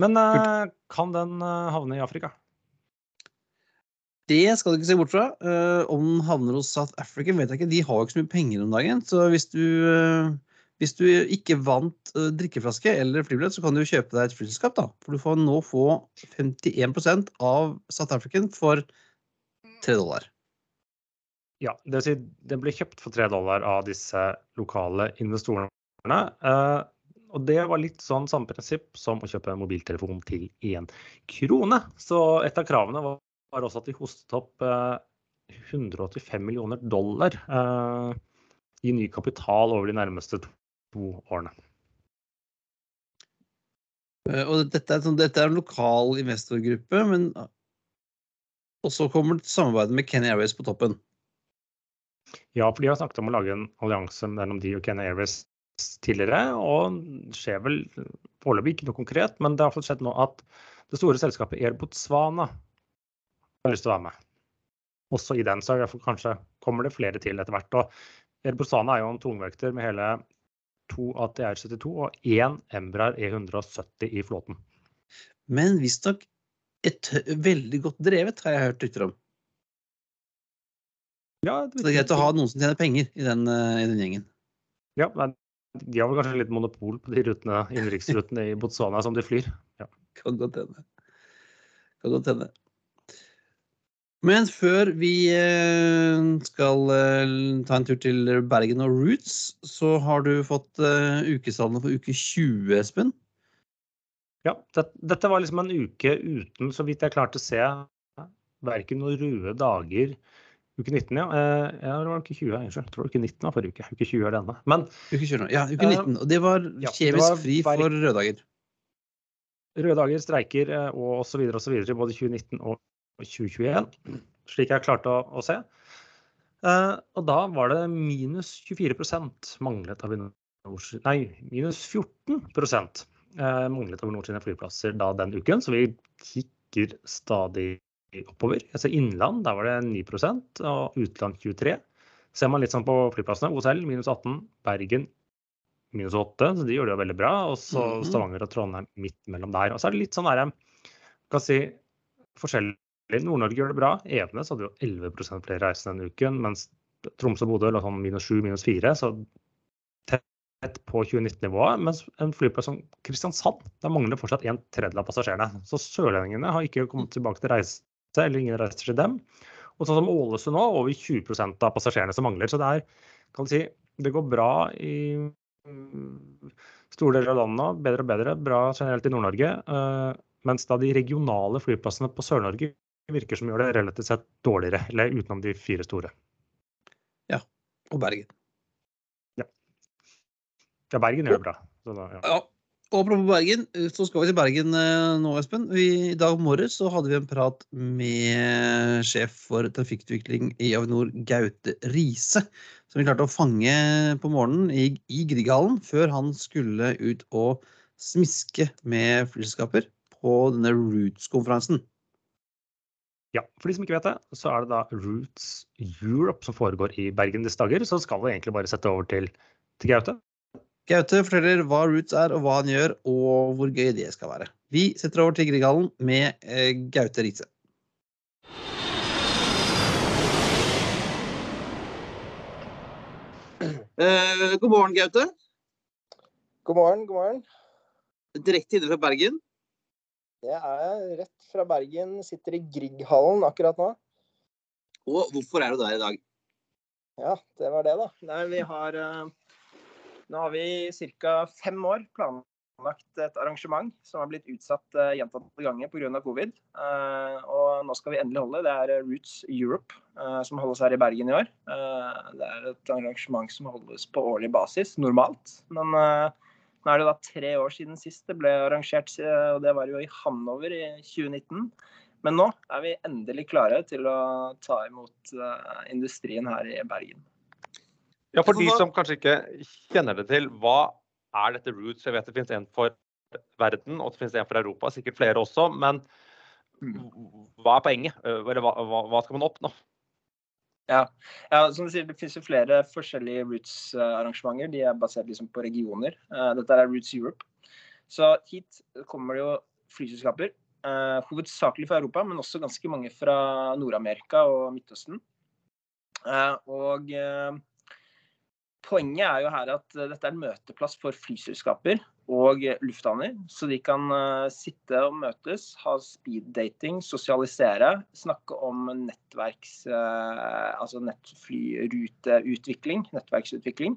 Men uh, kan den uh, havne i Afrika? Det skal du ikke se bort fra. Uh, om den havner hos South Africa, vet jeg ikke. De har jo ikke så mye penger om dagen. Så hvis du, hvis du ikke vant drikkeflaske eller flybillett, så kan du jo kjøpe deg et flyselskap. da. For du får nå få 51% av South African for 3 dollar. Ja, det vil si den ble kjøpt for tre dollar av disse lokale investorene. Eh, og det var litt sånn samme prinsipp som å kjøpe en mobiltelefon til én krone. Så et av kravene var, var også at de hostet opp eh, 185 millioner dollar eh, i ny kapital over de nærmeste to årene. Eh, og dette er, sånn, dette er en lokal investorgruppe, men også kommer samarbeidet med Kenny Airways på toppen. Ja, for de har snakket om å lage en allianse mellom de og Kenny Airways tidligere. Og det skjer vel foreløpig ikke noe konkret, men det har skjedd nå at det store selskapet Air Botswana har lyst til å være med. Også i den, så kanskje kommer det flere til etter hvert. Og Air Botswana er jo en tungvekter med hele to ATR-72 og én Embraer E170 i flåten. Men visstnok et veldig godt drevet, har jeg hørt rykter om. Ja, det, så det er greit å ha noen som tjener penger i den, uh, i den gjengen. Ja, men de har vel kanskje litt monopol på de rutene, innenriksrutene i Botswana som de flyr. Ja. Kan godt hende. Kan godt hende. Men før vi eh, skal eh, ta en tur til Bergen og Roots, så har du fått uh, for uke 20, Espen. Ja, det, dette var liksom en uke uten, så vidt jeg klarte å se, verken noen røde dager Uke 19, ja. ja det var uke 20, unnskyld. Jeg tror uke 19 var forrige uke. Uke 20 er denne. Men Uke 20, ja, uke 19. Og det var ja, det var fri for røde dager. røde dager, streiker eh, og osv. osv. i både 2019 og 2021, slik jeg klarte å, å se. Eh, og da var det minus 24% manglet Avinor Nei, minus 14 eh, manglet Avinor sine flyplasser da den uken, så vi kikker stadig oppover. Altså Innland der var det 9% og utland 23 Ser man litt sånn på flyplassene, OSL minus 18, Bergen minus 8, så de gjør det jo veldig bra. Og så Mhm. Stavanger og Trondheim midt mellom der. Og så er det litt sånn der, kan si, forskjellig. Nord-Norge gjør det bra. Evenes hadde jo 11% flere reisende denne uken, mens Tromsø og Bodø lå sånn minus 7, minus 4. Så tett på 2019-nivået. Mens en flyplass som Kristiansand, der mangler fortsatt en tredjedel av passasjerene. Så sørlendingene har ikke kommet tilbake til reise, eller ingen reiser til dem. Og sånn som Ålesund nå, over 20 av passasjerene som mangler. Så det er, kan du si, det går bra i mm, store deler av landet. Bedre og bedre. Bra generelt i Nord-Norge. eh, mens da de regionale flyplassene på Sør-Norge virker som gjør det relativt sett dårligere. Eller utenom de fire store. Ja. Og Bergen. Ja, Bergen gjør det bra. Så da, ja. Ja. Og apropos Bergen, så skal vi til Bergen eh, nå, Espen. I dag morges hadde vi en prat med sjef for trafikkutvikling i Avinor, Gaute Riise. Som vi klarte å fange på morgenen i, i Grieghallen før han skulle ut og smiske med flyselskaper på denne Roots-konferansen. Ja, for de som ikke vet det, så er det da Roots Europe som foregår i Bergen disse dager. Så skal vi egentlig bare sette over til, til Gaute. Gaute forteller hva Roots er, og hva han gjør, og hvor gøy det skal være. Vi setter over til Grieghallen med eh, Gaute Riise. Eh, god morgen, Gaute. God morgen, god morgen. Direkte inne fra Bergen. Det er rett fra Bergen, sitter i Grieghallen akkurat nå. Og hvorfor er du der i dag? Ja, det var det, da. Nei, vi har eh, Nå har vi i ca. fem år planlagt et arrangement som har blitt utsatt uh, gjentatte ganger pga. covid. Eh, og nå skal vi endelig holde. Det er Roots Europe eh, som holdes her i Bergen i år. Det er et arrangement som holdes på årlig basis, normalt. Men nå er det da tre år siden sist det ble arrangert, og det var jo i Hanover i 2019. Men nå er vi endelig klare til å ta imot industrien her i Bergen. Ja, for de som kanskje ikke kjenner det til, hva er dette Roots? Jeg vet det finnes en for verden, og det finnes en for Europa, sikkert flere også. Men hva er poenget? Eh, hva, hva, hva skal man oppnå? Ja, som du sier, Det finnes jo flere forskjellige Roots-arrangementer. De er basert liksom på regioner. Eh, Dette er Roots Europe. Så hit kommer det jo flyselskaper. eh, Hovedsakelig fra Europa, men også ganske mange fra Nord-Amerika og Midtøsten. Og Poenget er jo her at eh, dette er en møteplass for flyselskaper og eh, lufthavner. Så de kan eh, sitte og møtes, ha speeddating, sosialisere, snakke om nettverks... altså nettflyruteutvikling, nettverksutvikling.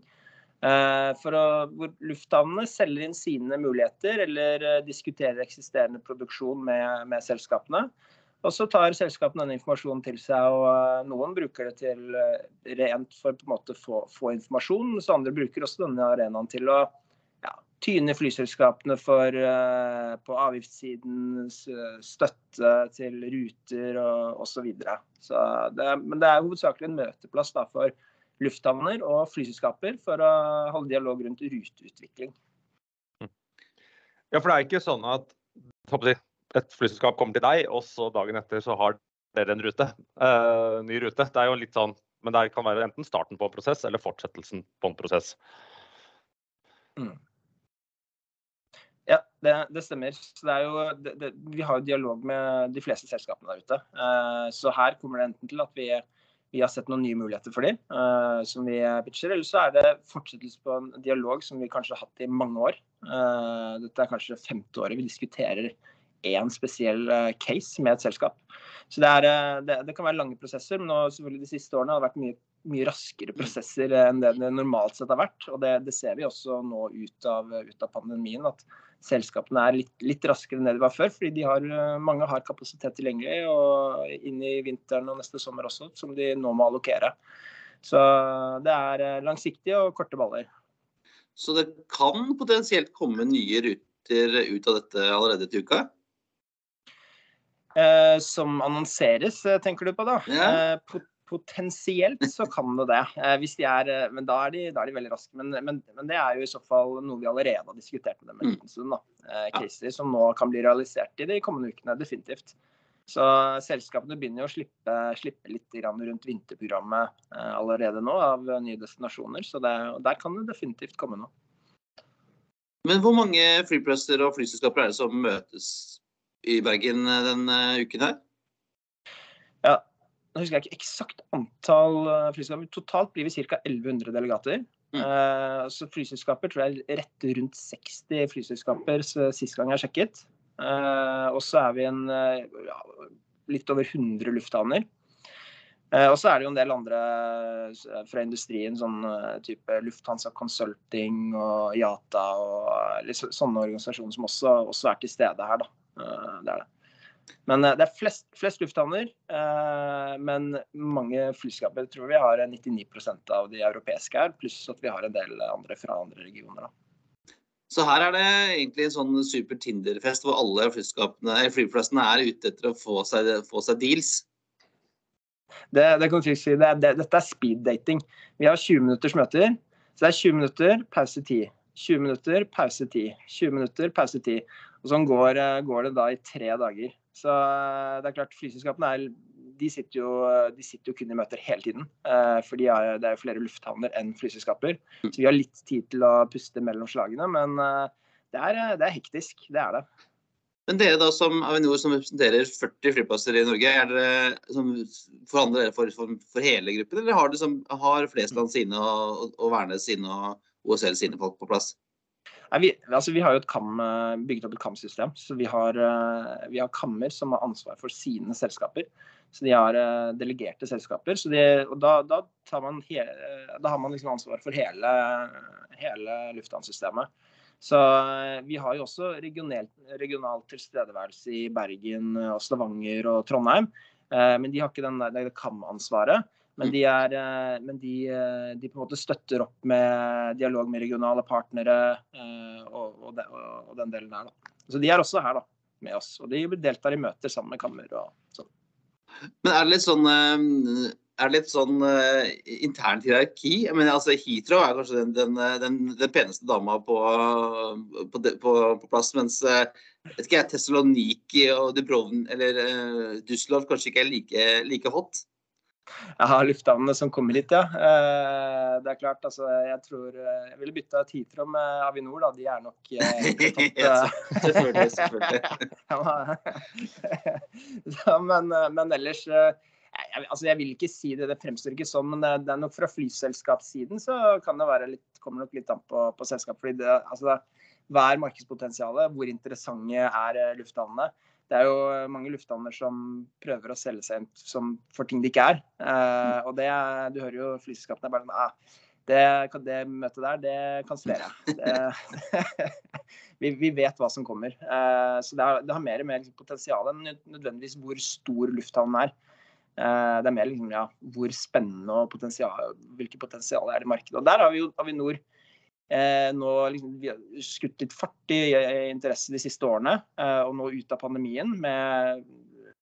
For å, hvor lufthavnene selger inn sine muligheter eller diskuterer eksisterende produksjon med, med selskapene. Og så tar selskapene denne informasjonen til seg, og eh, noen bruker det til eh, rent for på en måte få, få informasjon, mens andre bruker også denne arenaen til å ja, tyne flyselskapene for eh, på avgiftssiden, støtte til ruter og osv. Så så er- men det er hovedsakelig en møteplass da, for lufthavner og flyselskaper for å holde dialog rundt ruteutvikling. Ja, for det er ikke sånn at et flyselskap kommer til deg, og så dagen etter så har dere en rute. Uh, ny rute. Det er jo litt sånn, men det kan være enten starten på en prosess eller fortsettelsen på en prosess. Ja, det, det stemmer. Det jo, det, vi har jo dialog med de fleste selskapene der ute. Uh, så her kommer det enten til at vi, vi har sett noen nye muligheter for dem uh, som vi pitcher, eller så er det fortsettelse på en dialog som vi kanskje har hatt i mange år. Uh, dette er kanskje det femte året vi diskuterer én spesiell case med et selskap. Så det, er, det, det, kan være lange prosesser, men nå, selvfølgelig de siste årene har det vært mye, mye raskere prosesser enn det det normalt sett har vært. Og det, det ser vi også nå ut av, ut av pandemien, at selskapene er litt, litt, raskere enn det de var før. Fordi har, mange har kapasitet tilgjengelig og inn i vinteren og neste sommer også, som de nå må allokere. Så det er langsiktige og korte baller. Så det kan potensielt komme nye ruter ut av dette allerede til uka? Eh, som annonseres, eh, tenker du på da? Yeah. Eh, potensielt så kan det det. Eh, hvis de er, men da er de, da er de veldig raske. Men, men, men, det er jo i så fall noe vi allerede har diskutert med dem en liten stund. Eh, caser som nå kan bli realisert i de kommende ukene, definitivt. Så selskapene begynner å slippe, slippe litt rundt vinterprogrammet eh, allerede nå av nye destinasjoner. Så det, der kan det definitivt komme noe. Men hvor mange flyplasser og flyselskaper er det som møtes i Bergen eh, denne uken her? Ja, nå husker jeg ikke eksakt antall eh, flyselskaper. Totalt blir vi ca. 1100 delegater. Mm. Uh, så flyselskaper tror jeg er rett rundt 60 flyselskaper sist gang jeg sjekket. Uh, og så er vi en ja, litt over 100 lufthavner. Uh, og så er det jo en del andre fra industrien, sånn type Lufthansa Consulting og Yata og sånne organisasjoner som også, også, er til stede her, da. Det er det. Men det er flest, flest lufthavner, men mange flyskaper tror vi har 99% av de europeiske her, pluss at vi har en del andre fra andre regioner. da. Så her er det egentlig en sånn super Tinder-fest hvor alle flyplassene er ute etter å få seg, få seg deals. Det, det kan du si. Det, det, dette er speed dating. Vi har 20 minutters møter. Så det er 20 minutter, pause 10. 20 minutter, pause 10. 20 minutter, pause 10. Og sånn går, går det da i tre dager. Så eh, det er klart, flyselskapene er de sitter, jo, de sitter jo kun i møter hele tiden. Eh, for de er, det er jo flere lufthavner enn flyselskaper. Mm. Så vi har litt tid til å puste mellom slagene. Men eh, det er, det er hektisk. Det er det. Men dere da som Avinor som representerer 40 flyplasser i Norge, er dere som forhandler dere for, for, for, hele gruppen, eller har, som, har Flesland sine og, og Værnes sine og OSL sine folk på plass? Nei, vi, altså, vi, har jo kam, bygget opp et kamsystem. Så vi har, eh, vi har kammer som har ansvar for sine selskaper. Så de har uh, delegerte selskaper. De, og da, da, he, da, har man liksom ansvar for hele, hele lufthavnsystemet. Så vi har jo også regional, regional tilstedeværelse i Bergen, og Stavanger og Trondheim. Men de har ikke den, det KAM-ansvaret. Men, de, er, men de, de, på en måte støtter opp med dialog med regionale partnere og, og, de, og den delen der. Da. Så de er også her da, med oss. Og de deltar i møter sammen med Kammer og sånn. Men er det litt sånn eh, er det litt sånn internt hierarki? Jeg mener, altså, Heathrow er kanskje den, den, den, den peneste dama på, på, på, på plass, mens vet ikke jeg, Tessaloniki og Dubrovn eller uh, Düsseldorf kanskje ikke er like, like hot? Jeg har lufthavnene som kommer hit, ja. Eh, det er klart, altså, jeg tror eh, Jeg ville bytta Titro med Avinor, da. De er nok eh, [laughs] selvfølgelig. selvfølgelig. [laughs] men, [laughs] men, ellers jeg, altså, jeg vil ikke si det, det fremstår ikke sånn, men det er nok fra flyselskapssiden så kan det være litt, kommer nok litt an på, på selskap. fordi det, altså, Hva er markedspotensialet? Hvor interessante er lufthavnene? Det er jo mange lufthavner som prøver å selge seg inn som for ting de ikke er. Eh, og det, du hører jo flyselskapene bare sånn ah, det, det, møtet der, det kansellerer jeg. [laughs] [laughs] vi, vi, vet hva som kommer. Eh, så det, har, det, har mer og mer liksom, potensial enn nødvendigvis hvor stor lufthavnen er. Eh, det er mer liksom, ja, hvor spennende og potensial, hvilke potensial er det i markedet. Og der har vi jo Avinor Eh, nå liksom, vi har skutt litt fart i interesse de siste årene, eh, og nå ut av pandemien. Med,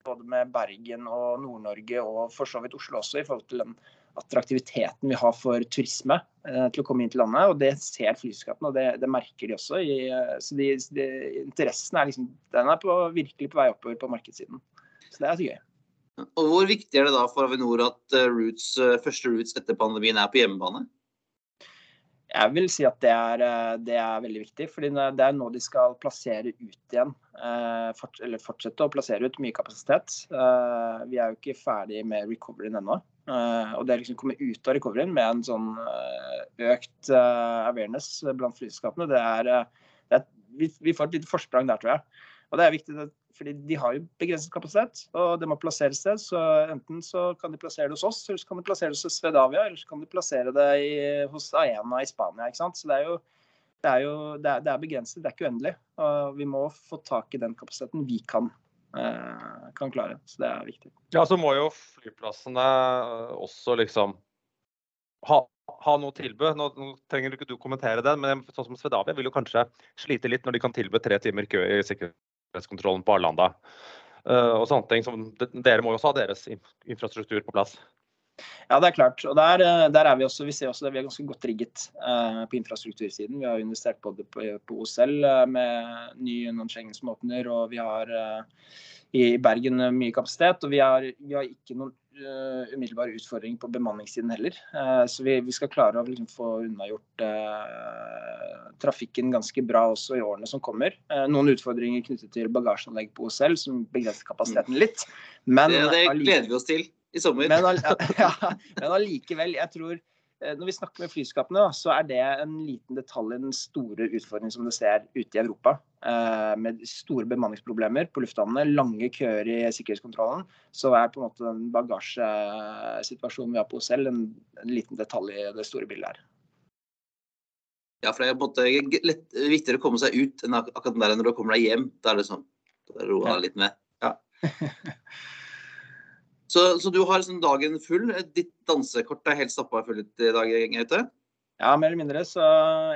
både med Bergen og Nord-Norge, og for så vidt Oslo også, i forhold til den attraktiviteten vi har for turisme eh, til å komme inn til landet. Og det ser flyselskapene, og det, det, merker de også. I, eh, så de, de, interessen er liksom, den er på, virkelig på vei oppover på markedssiden. Så det er så gøy. Og Hvor viktig er det da for Avinor at uh, roots, uh, første Roots etter pandemien er på hjemmebane? Jeg vil si at det er, eh, det er, veldig viktig. fordi Det er nå de skal plassere ut igjen. Eh, eller fortsette å plassere ut mye kapasitet. Eh, vi er jo ikke ferdig med recoveryen ennå. Og det liksom komme ut av recoveryen med en sånn økt awareness blant flyselskapene, det er, det er vi, får et lite forsprang der, tror jeg. Og det er viktig, fordi de har jo begrenset kapasitet, og det må plasseres sted. Så enten så kan de plassere det hos oss, eller så kan de plassere det hos Svedavia, eller så kan de plassere det i, hos Aena i Spania. ikke sant? Så det er jo det er jo det er, det er begrenset, det er ikke uendelig. Og vi må få tak i den kapasiteten vi kan, eh, kan klare. Så det er viktig. Ja, så må jo flyplassene også liksom ha, ha noe tilbud. Nå, nå trenger ikke du kommentere det, men sånn som Svedavia vil jo kanskje slite litt når de kan tilby tre timer kø i sikkerhetskontrollen på Arlanda. Eh, og sånne ting. Som, dere må jo også ha deres infrastruktur på plass. Ja, det er klart. Og der, eh, der er vi også, vi ser også at vi er ganske godt rigget eh, på infrastruktursiden. Vi har investert både på, på OSL eh, med ny non-Schengen som og vi har eh, i Bergen eh, mye kapasitet. Og vi har, vi har ikke noen umiddelbar utfordring på bemanningssiden heller. Eh, så vi, vi skal klare å liksom, få unnagjort eh, trafikken ganske bra også i årene som kommer. Eh, noen utfordringer knyttet til bagasjeanlegg på OSL som begrenser kapasiteten litt. Men Det, det gleder vi oss til i sommer. men, [laughs] [laughs] ja, men allikevel, jeg tror eh, når vi snakker med flyskapene, så er det en liten detalj i den store utfordringen som du ser ute i Europa. Eh, med store bemanningsproblemer på lufthavnene, lange køer i sikkerhetskontrollen. Så er på en måte den bagasjesituasjonen vi har på oss en, en liten detalj i det store bildet her. Ja, for det er på en måte lett, viktigere å komme seg ut enn akkurat der når du kommer deg hjem. Da er det sånn. Da roer du jeg litt med. Ja. [laughs] Så, så du har sånn dagen full. Ditt dansekort er helt stappa fullt i dag, Gaute? Ja, mer eller mindre. Så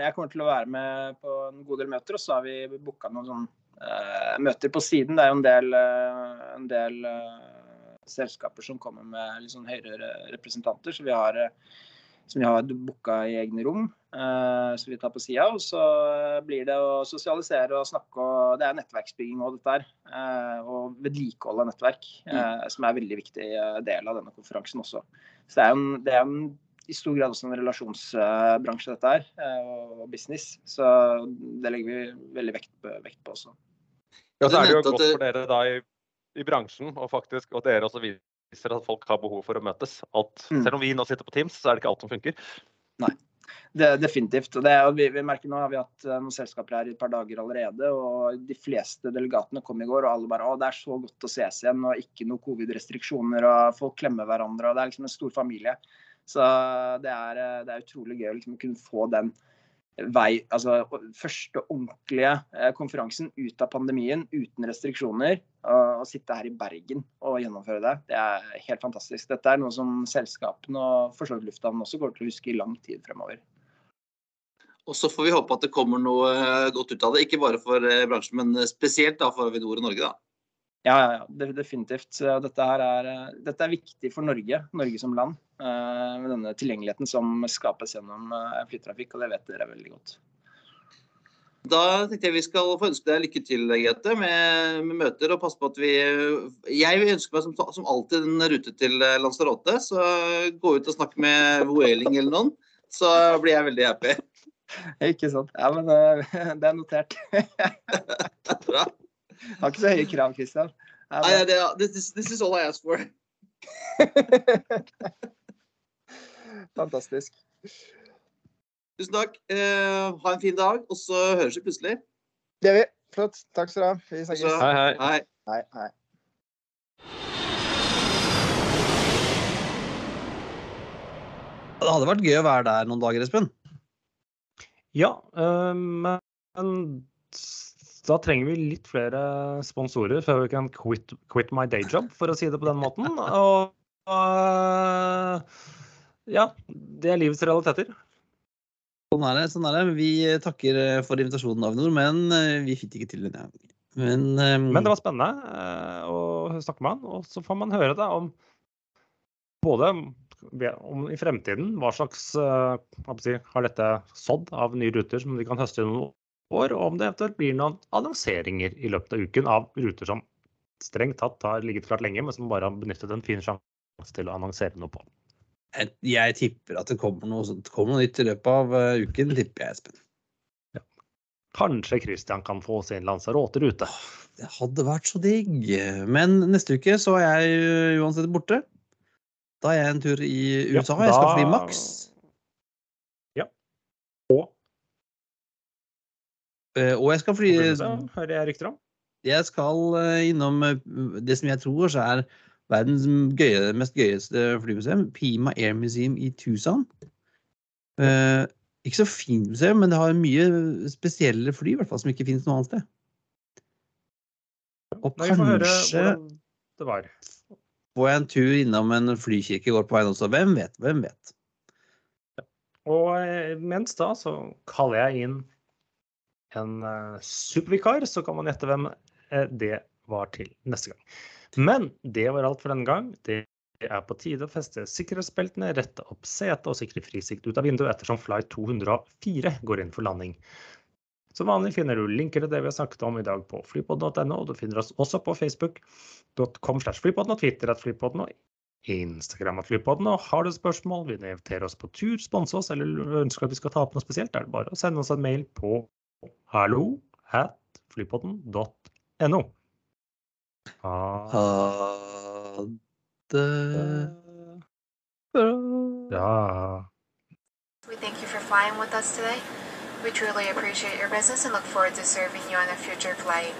jeg kommer til å være med på en god del møter. Og så har vi booka noen sånn, uh, møter på siden. Det er jo en del, uh, en del uh, selskaper som kommer med litt sånn høyere representanter. Så vi har, som vi har booka i egne rom. som så vi tar på sida. Og så blir det å sosialisere og snakke. og Det er nettverksbygging og dette her. eh, og vedlikehold av nettverk. eh, som er en veldig viktig eh, del av denne konferansen også. Så det er en, det er en i stor grad også en relasjonsbransje, dette her, eh, og business. Så det legger vi veldig vekt på, vekt på også. Ja, så er det jo godt for dere da i, i bransjen, og faktisk, og dere også viser at folk har behov for å møtes. Alt, Mm. Selv om vi nå sitter på Teams, så er det ikke alt som funker. Det, definitivt. Og det, og vi, vi merker nå har vi hatt eh, noen selskaper her i et par dager allerede, og de fleste delegatene kom i går, og alle bare å, det er så godt å ses igjen, og ikke noe covid-restriksjoner, og folk klemmer hverandre, og det er liksom en stor familie. Så det er, eh, det er utrolig gøy å liksom kunne få den vei, altså første ordentlige eh, konferansen ut av pandemien uten restriksjoner. Og sitte her i Bergen og gjennomføre det. Det er helt fantastisk. Dette er noe som selskapene og for så også går til å huske i lang tid fremover. Og så får vi håpe at det kommer noe eh, godt ut av det. Ikke bare for eh, bransjen, men spesielt for Avinor Norge. da. Ja, ja, ja definitivt. Dette, her er, eh, dette er viktig for Norge, Norge som land. eh, Med denne tilgjengeligheten som skapes gjennom eh, flytrafikk, og det vet dere veldig godt. Da tenkte jeg vi skal få ønske deg lykke til, Grete, med, med møter. Og passe på at vi Jeg ønsker meg som, som alltid en rute til Lanzarote. Så gå ut og snakk med Vueling eller noen, så blir jeg veldig happy. [laughs] Ikke sant. Ja, men [laughs] det er notert. [laughs] Bra. Har ikke så høye krav, Christian. Ja, Nei, det, this, is- this is all I asked for. [laughs] Fantastisk. Tusen takk. Eh, ha en fin dag, og så høres vi plutselig. Det gjør vi. Flott. Takk skal du ha. Vi Så, snakkes. Hei, hei. hei. Hei, hei. Det hadde vært gøy å være der noen dager, Espen. Ja, øh, men da trenger vi litt flere sponsorer før vi kan quit, quit my day job, for å si det på den måten. Og øh, ja, det er livets realiteter. Sånn er det. sånn er det. Vi takker eh, for invitasjonen, Avinor, men eh, vi fikk ikke til denne gangen. Men, um... Men det var spennende å snakke med han, og så får man høre da om både om i fremtiden hva slags si, har dette sådd av nye ruter som de kan høste i noen år, og om det eventuelt blir noen annonseringer i løpet av uken av ruter som strengt tatt har ligget klart lenge, men som bare har benyttet en fin sjanse til å annonsere noe på. jeg, jeg tipper at det kommer noe, sånt- kommer noe nytt i løpet av eh, uken, tipper jeg, Espen. Kanskje Christian kan få sin Lanzarote-rute. Det hadde vært så digg. Men neste uke så er jeg eh, uansett borte. Da er jeg en tur i Ja, USA. Jeg skal fly Max. Ja. Og Eh, Og jeg skal fly hører jeg rykter om. Jeg skal eh, innom eh, det som jeg tror så er verdens gøye, mest gøyeste flymuseum, Pima Air Museum i Tucson. Eh, ikke så fint museum, men det har mye spesielle fly, i hvert fall, som ikke finnes noe annet sted. Og Nei, kanskje det var. får jeg en tur innom en flykirke i går på veien også. Hvem vet? Hvem vet? Og mens da så kaller jeg inn en eh, supervikar, så kan man gjette hvem eh, det var til neste gang. Men det var alt for denne gang. Det er på tide å feste sikkerhetsbeltene, rette opp setet og sikre frisikt ut av vinduet ettersom flight 204 går inn for landing. Som vanlig finner du linker til det vi har snakket om i dag på flypodden.no, og du finner oss også på facebook.com slash flypodden og Twitter at flypodden og Instagram at flypodden. Og har du spørsmål, vil du invitere oss på tur, sponse oss eller ønsker at vi skal ta opp noe spesielt, er det bare å sende oss en mail på hallo at flypodden.no. Ha Ha det bra. Ja. We thank you for flying with us today. We truly appreciate your business and look forward to serving you on a future flight.